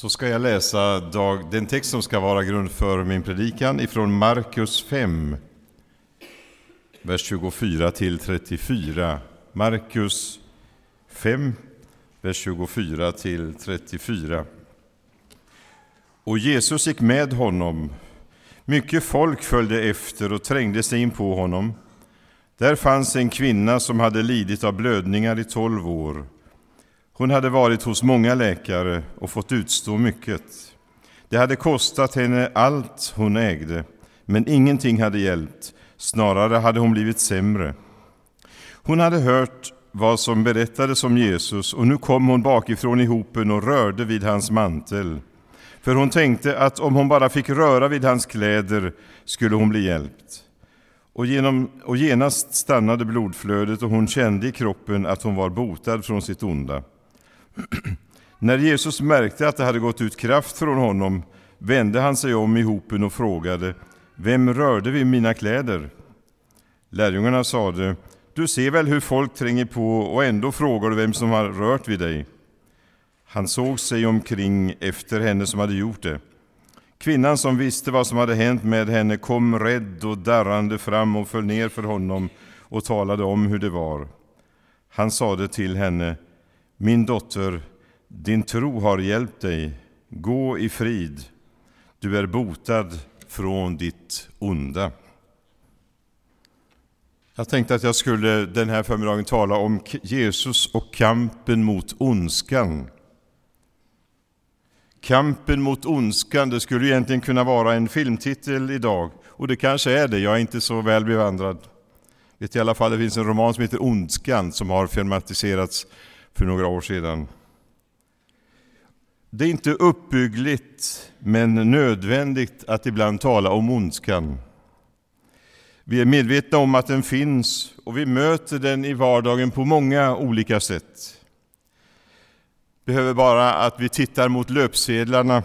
så ska jag läsa dag, den text som ska vara grund för min predikan ifrån Markus 5, vers 24 till 34. Markus 5, vers 24 till 34. Och Jesus gick med honom. Mycket folk följde efter och trängde sig in på honom. Där fanns en kvinna som hade lidit av blödningar i tolv år. Hon hade varit hos många läkare och fått utstå mycket. Det hade kostat henne allt hon ägde, men ingenting hade hjälpt. Snarare hade hon blivit sämre. Hon hade hört vad som berättades om Jesus och nu kom hon bakifrån i hopen och rörde vid hans mantel. För hon tänkte att om hon bara fick röra vid hans kläder skulle hon bli hjälpt. Och, genom, och genast stannade blodflödet och hon kände i kroppen att hon var botad från sitt onda. När Jesus märkte att det hade gått ut kraft från honom vände han sig om i hopen och frågade Vem rörde vid mina kläder? Lärjungarna sade Du ser väl hur folk tränger på och ändå frågar du vem som har rört vid dig? Han såg sig omkring efter henne som hade gjort det. Kvinnan som visste vad som hade hänt med henne kom rädd och darrande fram och föll ner för honom och talade om hur det var. Han sade till henne min dotter, din tro har hjälpt dig. Gå i frid. Du är botad från ditt onda. Jag tänkte att jag skulle den här förmiddagen tala om Jesus och kampen mot ondskan. Kampen mot ondskan, det skulle egentligen kunna vara en filmtitel idag. Och det kanske är det, jag är inte så väl bevandrad. Vet i alla fall, det finns en roman som heter Ondskan som har filmatiserats för några år sedan. Det är inte uppbyggligt men nödvändigt att ibland tala om ondskan. Vi är medvetna om att den finns och vi möter den i vardagen på många olika sätt. Behöver bara att vi tittar mot löpsedlarna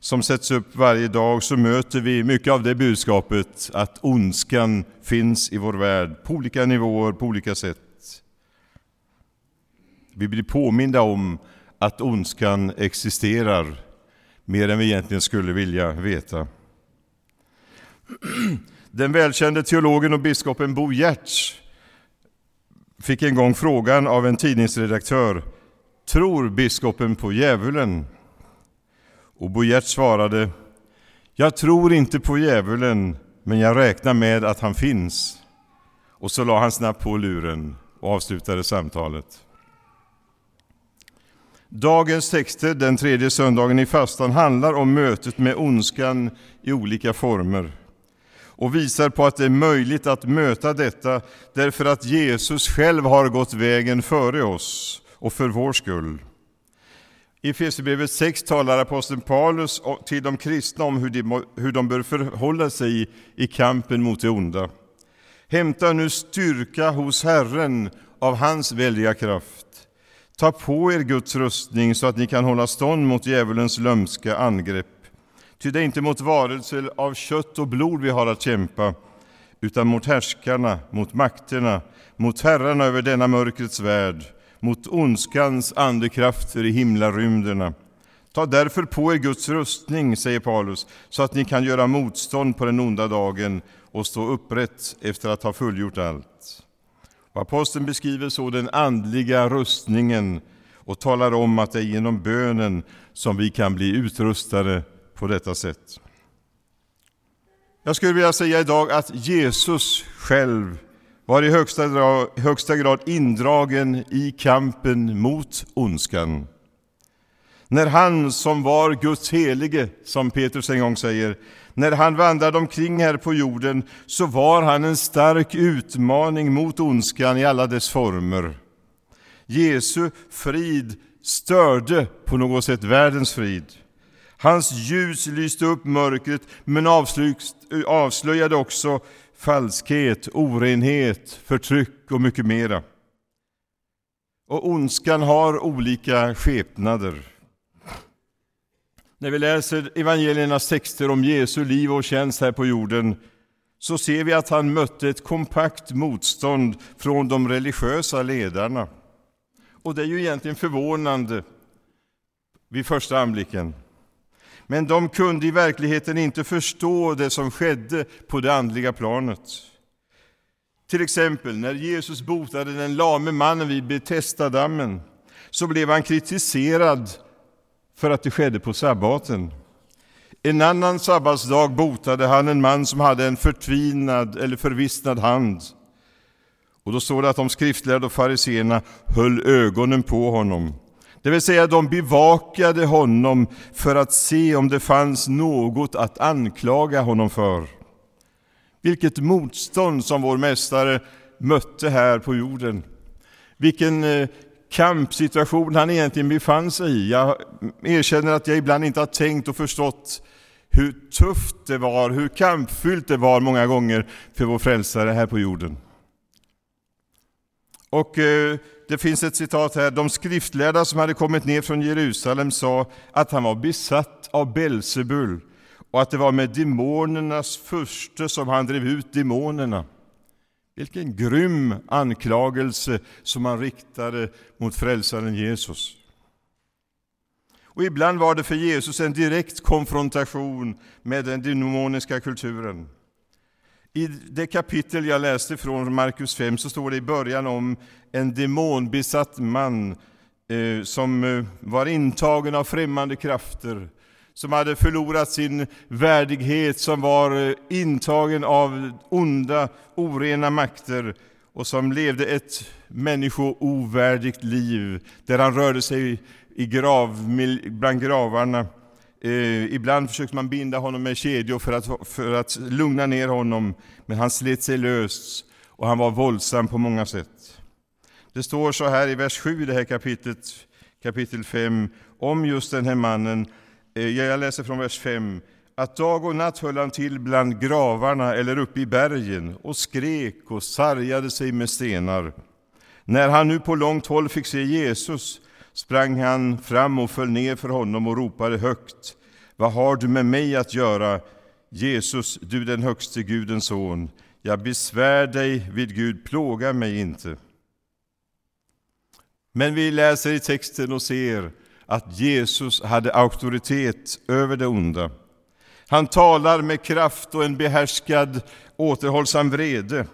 som sätts upp varje dag så möter vi mycket av det budskapet att ondskan finns i vår värld på olika nivåer, på olika sätt. Vi blir påminda om att ondskan existerar mer än vi egentligen skulle vilja veta. Den välkände teologen och biskopen Bo Giertz fick en gång frågan av en tidningsredaktör Tror biskopen på djävulen? Och Bo Giertz svarade Jag tror inte på djävulen, men jag räknar med att han finns. Och så la han snabbt på luren och avslutade samtalet. Dagens texter, den tredje söndagen i fastan, handlar om mötet med ondskan i olika former och visar på att det är möjligt att möta detta därför att Jesus själv har gått vägen före oss och för vår skull. I Efesierbrevet 6 talar aposteln Paulus till de kristna om hur de, hur de bör förhålla sig i kampen mot det onda. Hämta nu styrka hos Herren av hans väldiga kraft. Ta på er Guds rustning så att ni kan hålla stånd mot djävulens lömska angrepp. Ty det är inte mot varelser av kött och blod vi har att kämpa, utan mot härskarna, mot makterna, mot herrarna över denna mörkrets värld, mot ondskans andekrafter i himlarymderna. Ta därför på er Guds rustning, säger Paulus, så att ni kan göra motstånd på den onda dagen och stå upprätt efter att ha fullgjort allt. Aposteln beskriver så den andliga rustningen och talar om att det är genom bönen som vi kan bli utrustade på detta sätt. Jag skulle vilja säga idag att Jesus själv var i högsta grad, högsta grad indragen i kampen mot ondskan. När han som var Guds helige, som Petrus en gång säger, när han vandrade omkring här på jorden så var han en stark utmaning mot ondskan i alla dess former. Jesu frid störde på något sätt världens frid. Hans ljus lyste upp mörkret men avslöjade också falskhet, orenhet, förtryck och mycket mera. Och ondskan har olika skepnader. När vi läser evangeliernas texter om Jesu liv och tjänst här på jorden så ser vi att han mötte ett kompakt motstånd från de religiösa ledarna. Och det är ju egentligen förvånande vid första anblicken. Men de kunde i verkligheten inte förstå det som skedde på det andliga planet. Till exempel när Jesus botade den lame mannen vid Betestadammen så blev han kritiserad för att det skedde på sabbaten. En annan sabbatsdag botade han en man som hade en förtvinad eller förvissnad hand. Och då står det att de skriftlärda och fariseerna höll ögonen på honom. Det vill säga, de bevakade honom för att se om det fanns något att anklaga honom för. Vilket motstånd som vår Mästare mötte här på jorden. Vilken eh, kampsituation han egentligen befann sig i. Jag erkänner att jag ibland inte har tänkt och förstått hur tufft det var, hur kampfyllt det var många gånger för vår frälsare här på jorden. Och eh, det finns ett citat här. De skriftlärda som hade kommit ner från Jerusalem sa att han var besatt av Belsebul och att det var med demonernas furste som han drev ut demonerna. Vilken grym anklagelse som man riktade mot frälsaren Jesus. Och ibland var det för Jesus en direkt konfrontation med den demoniska kulturen. I det kapitel jag läste från Markus 5 så står det i början om en demonbesatt man eh, som eh, var intagen av främmande krafter, som hade förlorat sin värdighet, som var eh, intagen av onda, orena makter och som levde ett människoovärdigt liv, där han rörde sig i grav, bland gravarna Eh, ibland försökte man binda honom med kedjor för att, för att lugna ner honom, men han slet sig lös och han var våldsam på många sätt. Det står så här i vers 7 i det här kapitlet, kapitel 5, om just den här mannen. Eh, jag läser från vers 5. Att dag och natt höll han till bland gravarna eller uppe i bergen och skrek och sargade sig med stenar. När han nu på långt håll fick se Jesus sprang han fram och föll ner för honom och ropade högt. Vad har du med mig att göra, Jesus, du den högste Gudens son? Jag besvär dig vid Gud, plåga mig inte. Men vi läser i texten och ser att Jesus hade auktoritet över det onda. Han talar med kraft och en behärskad återhållsam vrede.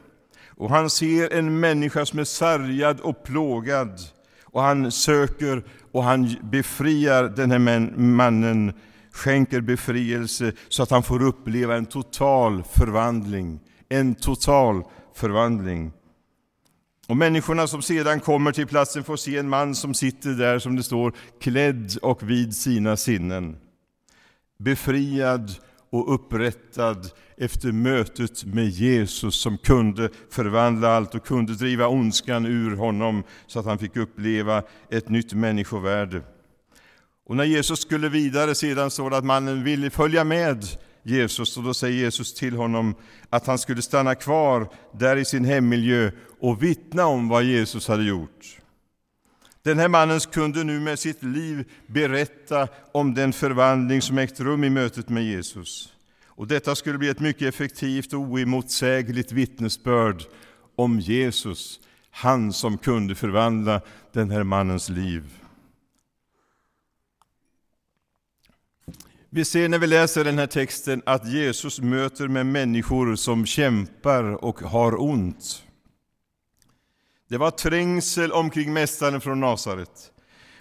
Och han ser en människa som är sargad och plågad och han söker och han befriar den här mannen, skänker befrielse så att han får uppleva en total förvandling. En total förvandling. Och människorna som sedan kommer till platsen får se en man som sitter där, som det står, klädd och vid sina sinnen. Befriad och upprättad efter mötet med Jesus som kunde förvandla allt och kunde driva ondskan ur honom så att han fick uppleva ett nytt människovärde. Och när Jesus skulle vidare sedan står det att mannen ville följa med Jesus och då säger Jesus till honom att han skulle stanna kvar där i sin hemmiljö och vittna om vad Jesus hade gjort. Den här mannen kunde nu med sitt liv berätta om den förvandling som ägt rum i mötet med Jesus. Och detta skulle bli ett mycket effektivt och oemotsägligt vittnesbörd om Jesus, han som kunde förvandla den här mannens liv. Vi ser när vi läser den här texten att Jesus möter med människor som kämpar och har ont. Det var trängsel omkring Mästaren från Nasaret.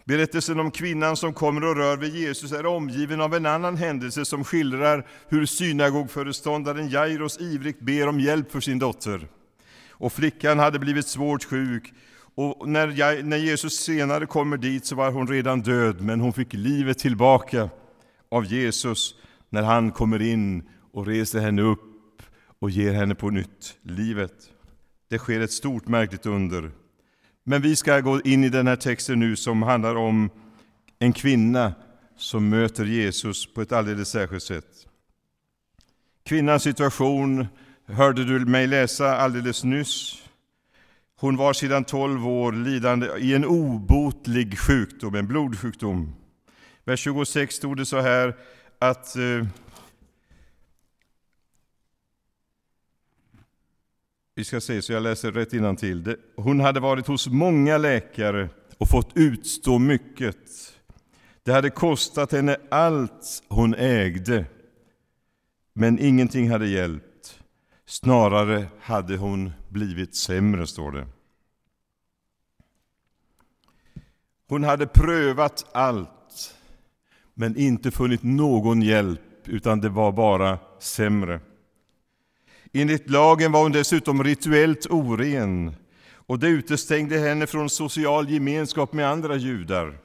Berättelsen om kvinnan som kommer och rör vid Jesus är omgiven av en annan händelse som skildrar hur synagogföreståndaren Jairus ivrigt ber om hjälp för sin dotter. Och flickan hade blivit svårt sjuk och när, när Jesus senare kommer dit så var hon redan död, men hon fick livet tillbaka av Jesus när han kommer in och reser henne upp och ger henne på nytt livet. Det sker ett stort märkligt under. Men vi ska gå in i den här texten nu som handlar om en kvinna som möter Jesus på ett alldeles särskilt sätt. Kvinnans situation hörde du mig läsa alldeles nyss. Hon var sedan 12 år lidande i en obotlig sjukdom, en blodsjukdom. Vers 26 stod det så här att eh, Vi ska se så jag läser rätt till. Hon hade varit hos många läkare och fått utstå mycket. Det hade kostat henne allt hon ägde, men ingenting hade hjälpt. Snarare hade hon blivit sämre, står det. Hon hade prövat allt, men inte funnit någon hjälp, utan det var bara sämre. Enligt lagen var hon dessutom rituellt oren och det utestängde henne från social gemenskap med andra judar.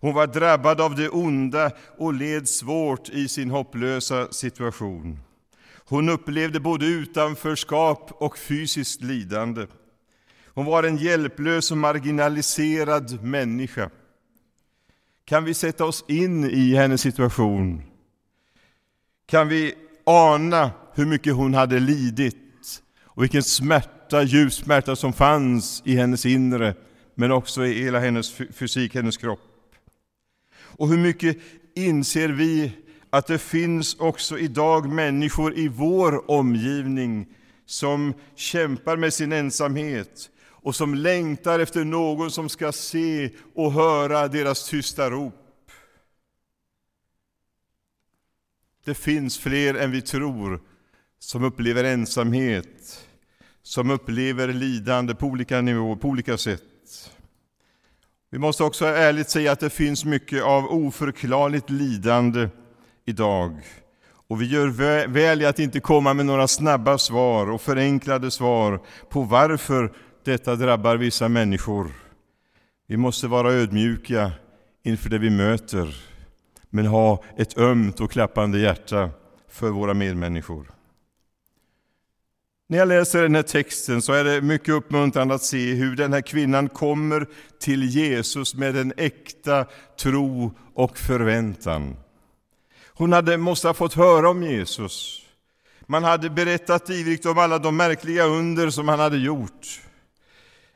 Hon var drabbad av det onda och led svårt i sin hopplösa situation. Hon upplevde både utanförskap och fysiskt lidande. Hon var en hjälplös och marginaliserad människa. Kan vi sätta oss in i hennes situation? Kan vi ana hur mycket hon hade lidit och vilken smärta, djup smärta som fanns i hennes inre, men också i hela hennes fysik, hennes kropp? Och hur mycket inser vi att det finns också idag människor i vår omgivning som kämpar med sin ensamhet och som längtar efter någon som ska se och höra deras tysta rop. Det finns fler än vi tror som upplever ensamhet, som upplever lidande på olika nivåer, på olika sätt. Vi måste också ärligt säga att det finns mycket av oförklarligt lidande idag. Och vi gör väl i att inte komma med några snabba svar och förenklade svar på varför detta drabbar vissa människor. Vi måste vara ödmjuka inför det vi möter, men ha ett ömt och klappande hjärta för våra medmänniskor. När jag läser den här texten så är det mycket uppmuntrande att se hur den här kvinnan kommer till Jesus med en äkta tro och förväntan. Hon hade, måste ha fått höra om Jesus. Man hade berättat ivrigt om alla de märkliga under som han hade gjort.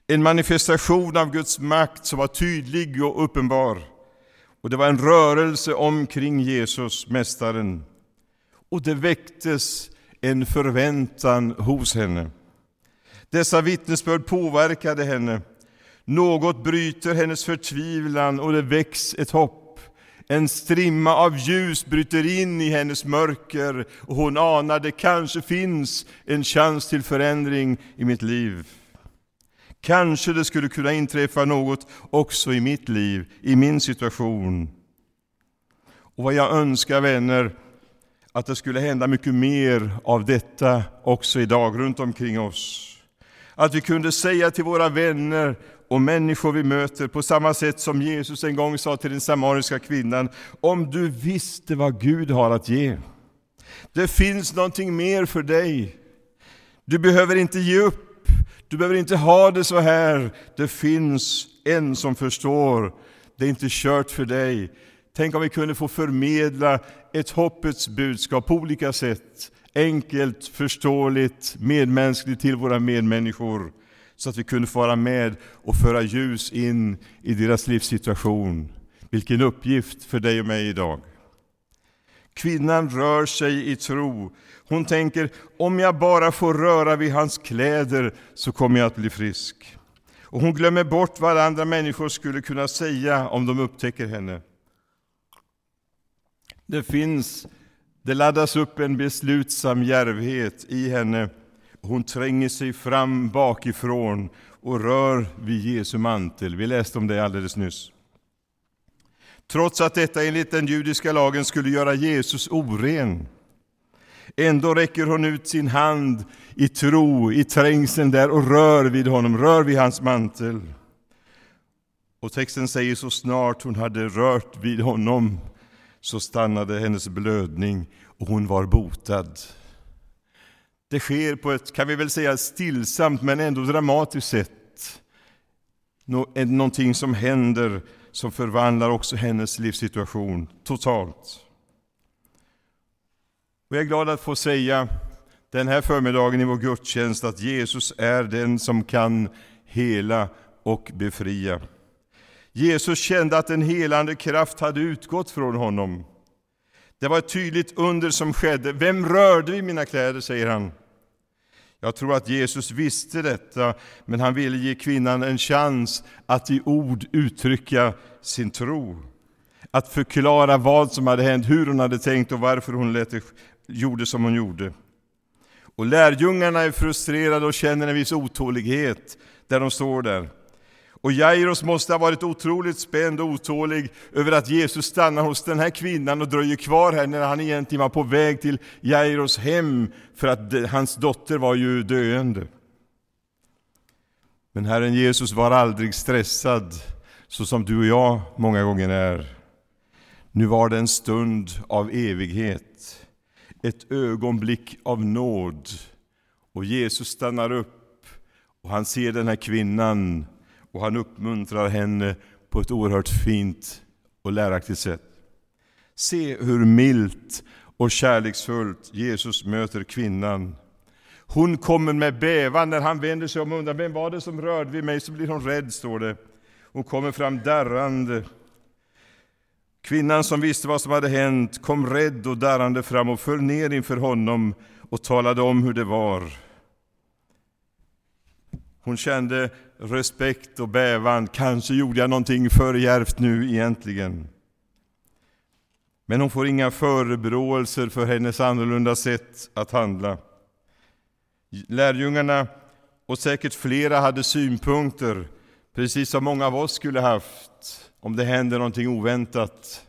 En manifestation av Guds makt som var tydlig och uppenbar. Och det var en rörelse omkring Jesus, Mästaren. Och det väcktes en förväntan hos henne. Dessa vittnesbörd påverkade henne. Något bryter hennes förtvivlan och det väcks ett hopp. En strimma av ljus bryter in i hennes mörker och hon anar det kanske finns en chans till förändring i mitt liv. Kanske det skulle kunna inträffa något också i mitt liv, i min situation. Och vad jag önskar vänner, att det skulle hända mycket mer av detta också idag runt omkring oss. Att vi kunde säga till våra vänner och människor vi möter på samma sätt som Jesus en gång sa till den samariska kvinnan, om du visste vad Gud har att ge. Det finns någonting mer för dig. Du behöver inte ge upp, du behöver inte ha det så här. Det finns en som förstår, det är inte kört för dig. Tänk om vi kunde få förmedla ett hoppets budskap på olika sätt. Enkelt, förståeligt, medmänskligt till våra medmänniskor. Så att vi kunde få vara med och föra ljus in i deras livssituation. Vilken uppgift för dig och mig idag. Kvinnan rör sig i tro. Hon tänker, om jag bara får röra vid hans kläder så kommer jag att bli frisk. Och hon glömmer bort vad andra människor skulle kunna säga om de upptäcker henne. Det finns, det laddas upp en beslutsam djärvhet i henne. Hon tränger sig fram bakifrån och rör vid Jesu mantel. Vi läste om det alldeles nyss. Trots att detta enligt den judiska lagen skulle göra Jesus oren. Ändå räcker hon ut sin hand i tro, i trängseln där och rör vid honom, rör vid hans mantel. Och texten säger så snart hon hade rört vid honom så stannade hennes blödning och hon var botad. Det sker på ett, kan vi väl säga, stillsamt men ändå dramatiskt sätt. Någonting som händer som förvandlar också hennes livssituation totalt. Och jag är glad att få säga den här förmiddagen i vår gudstjänst att Jesus är den som kan hela och befria. Jesus kände att en helande kraft hade utgått från honom. Det var ett tydligt under som skedde. Vem rörde vid mina kläder, säger han. Jag tror att Jesus visste detta, men han ville ge kvinnan en chans att i ord uttrycka sin tro. att förklara vad som hade hänt, hur hon hade tänkt och varför hon lät det, gjorde som hon gjorde. Och lärjungarna är frustrerade och känner en viss otålighet där de står där. Och Jairus måste ha varit otroligt spänd och otålig över att Jesus stannar hos den här kvinnan och dröjer kvar här när han egentligen var på väg till Jairus hem för att hans dotter var ju döende. Men Herren Jesus var aldrig stressad så som du och jag många gånger är. Nu var det en stund av evighet, ett ögonblick av nåd. Och Jesus stannar upp och han ser den här kvinnan och han uppmuntrar henne på ett oerhört fint och läraktigt sätt. Se hur milt och kärleksfullt Jesus möter kvinnan. Hon kommer med bävan när han vänder sig om och undrar vem var det som rörde vid mig, så blir hon rädd, står det. Hon kommer fram darrande. Kvinnan som visste vad som hade hänt kom rädd och darrande fram och föll ner inför honom och talade om hur det var. Hon kände respekt och bävan. Kanske gjorde jag någonting för djärvt nu egentligen. Men hon får inga förebråelser för hennes annorlunda sätt att handla. Lärjungarna, och säkert flera, hade synpunkter, precis som många av oss skulle haft, om det händer någonting oväntat.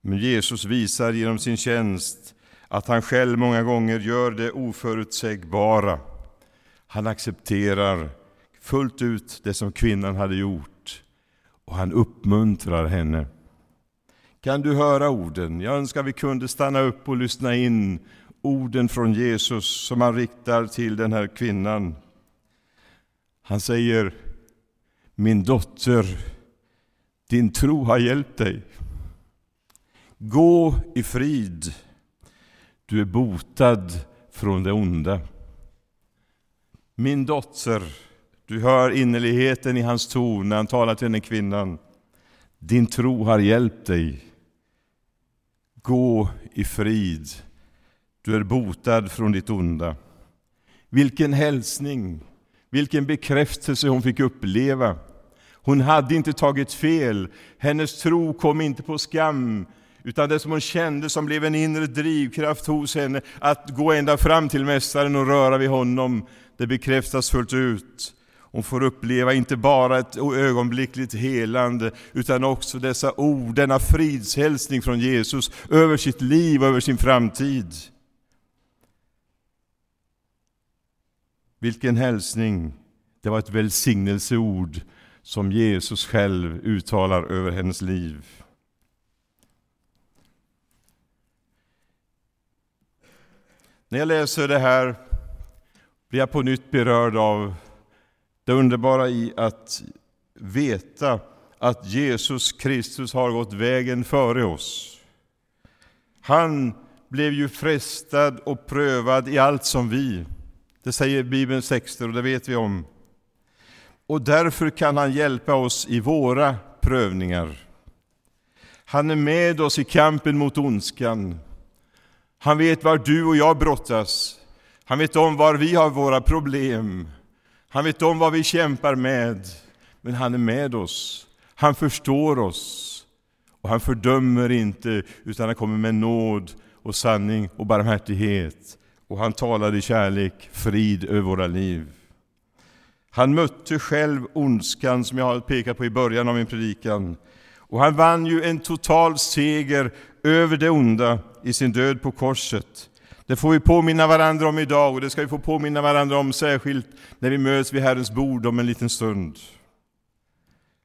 Men Jesus visar genom sin tjänst att han själv många gånger gör det oförutsägbara. Han accepterar fullt ut det som kvinnan hade gjort och han uppmuntrar henne. Kan du höra orden? Jag önskar vi kunde stanna upp och lyssna in orden från Jesus som han riktar till den här kvinnan. Han säger Min dotter, din tro har hjälpt dig. Gå i frid. Du är botad från det onda. Min dotter, du hör innerligheten i hans ton när han talar till den kvinnan. Din tro har hjälpt dig. Gå i frid. Du är botad från ditt onda. Vilken hälsning, vilken bekräftelse hon fick uppleva. Hon hade inte tagit fel, hennes tro kom inte på skam, utan det som hon kände som blev en inre drivkraft hos henne, att gå ända fram till Mästaren och röra vid honom, det bekräftas fullt ut. Hon får uppleva inte bara ett ögonblickligt helande, utan också dessa ord, denna fridshälsning från Jesus över sitt liv och över sin framtid. Vilken hälsning! Det var ett välsignelseord som Jesus själv uttalar över hennes liv. När jag läser det här blir jag på nytt berörd av det underbara i att veta att Jesus Kristus har gått vägen före oss. Han blev ju frestad och prövad i allt som vi. Det säger Bibelns texter och det vet vi om. Och därför kan han hjälpa oss i våra prövningar. Han är med oss i kampen mot ondskan. Han vet var du och jag brottas. Han vet om var vi har våra problem. Han vet om vad vi kämpar med. Men han är med oss. Han förstår oss. Och han fördömer inte, utan han kommer med nåd och sanning och barmhärtighet. Och han talar i kärlek, frid över våra liv. Han mötte själv ondskan, som jag har pekat på i början av min predikan. Och han vann ju en total seger över det onda i sin död på korset. Det får vi påminna varandra om idag och det ska vi få påminna varandra om särskilt när vi möts vid Herrens bord om en liten stund.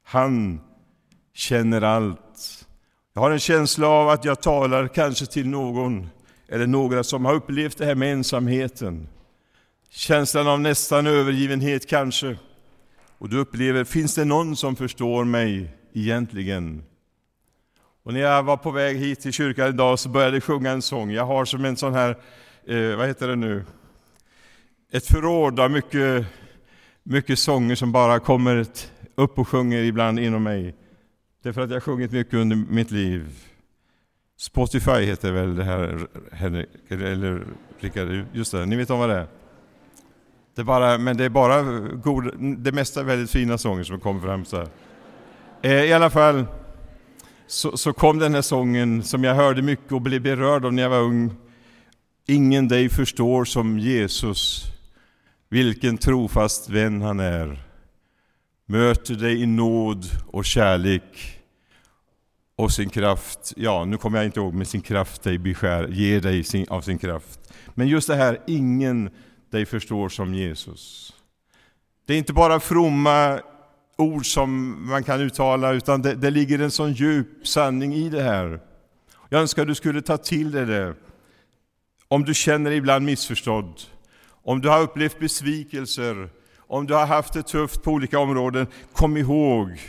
Han känner allt. Jag har en känsla av att jag talar kanske till någon eller några som har upplevt det här med ensamheten. Känslan av nästan övergivenhet kanske. Och du upplever, finns det någon som förstår mig egentligen? Och när jag var på väg hit till kyrkan idag så började jag sjunga en sång. Jag har som en sån här, eh, vad heter det nu, ett förråd av mycket, mycket sånger som bara kommer upp och sjunger ibland inom mig. Det är för att jag har sjungit mycket under mitt liv. Spotify heter väl det här, Henrik, eller Rickard, just det, ni vet om vad det är? Det är bara, men det är bara god, det mesta väldigt fina sånger som kommer fram så här. Eh, I alla fall, så, så kom den här sången som jag hörde mycket och blev berörd av när jag var ung. Ingen dig förstår som Jesus, vilken trofast vän han är. Möter dig i nåd och kärlek och sin kraft, ja nu kommer jag inte ihåg, men sin kraft dig beskär, ger dig sin, av sin kraft. Men just det här, ingen dig förstår som Jesus. Det är inte bara fromma ord som man kan uttala, utan det, det ligger en sån djup sanning i det här. Jag önskar du skulle ta till dig det. Om du känner dig ibland missförstådd, om du har upplevt besvikelser, om du har haft det tufft på olika områden, kom ihåg,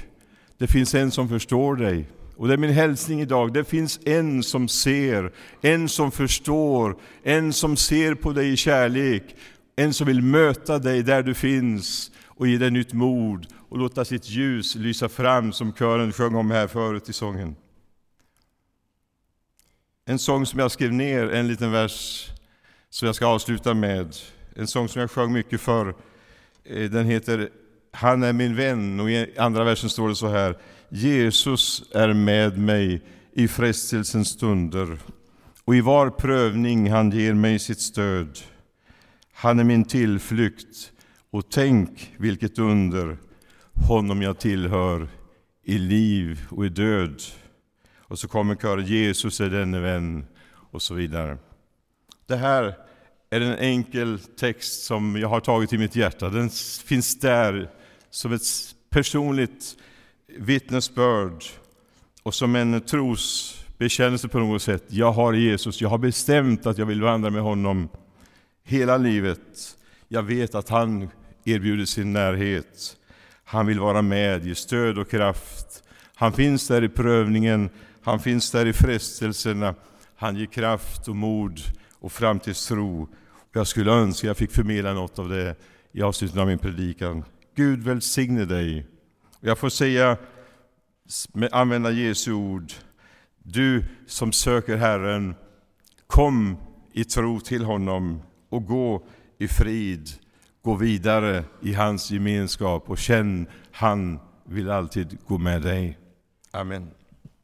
det finns en som förstår dig. Och det är min hälsning idag. Det finns en som ser, en som förstår, en som ser på dig i kärlek, en som vill möta dig där du finns och ge dig nytt mod och låta sitt ljus lysa fram som kören sjöng om här förut i sången. En sång som jag skrev ner, en liten vers som jag ska avsluta med. En sång som jag sjöng mycket för. Eh, den heter Han är min vän och i andra versen står det så här. Jesus är med mig i frestelsens stunder och i var prövning han ger mig sitt stöd. Han är min tillflykt och tänk vilket under honom jag tillhör i liv och i död. Och så kommer kören Jesus är denne vän och så vidare. Det här är en enkel text som jag har tagit i mitt hjärta. Den finns där som ett personligt vittnesbörd och som en trosbekännelse på något sätt. Jag har Jesus, jag har bestämt att jag vill vandra med honom hela livet. Jag vet att han erbjuder sin närhet. Han vill vara med, ge stöd och kraft. Han finns där i prövningen, han finns där i frestelserna. Han ger kraft och mod och framtidstro. Jag skulle önska jag fick förmedla något av det i avslutningen av min predikan. Gud välsigne dig. Jag får säga, använda Jesu ord. Du som söker Herren, kom i tro till honom och gå i frid. Gå vidare i hans gemenskap och känn, han vill alltid gå med dig. Amen.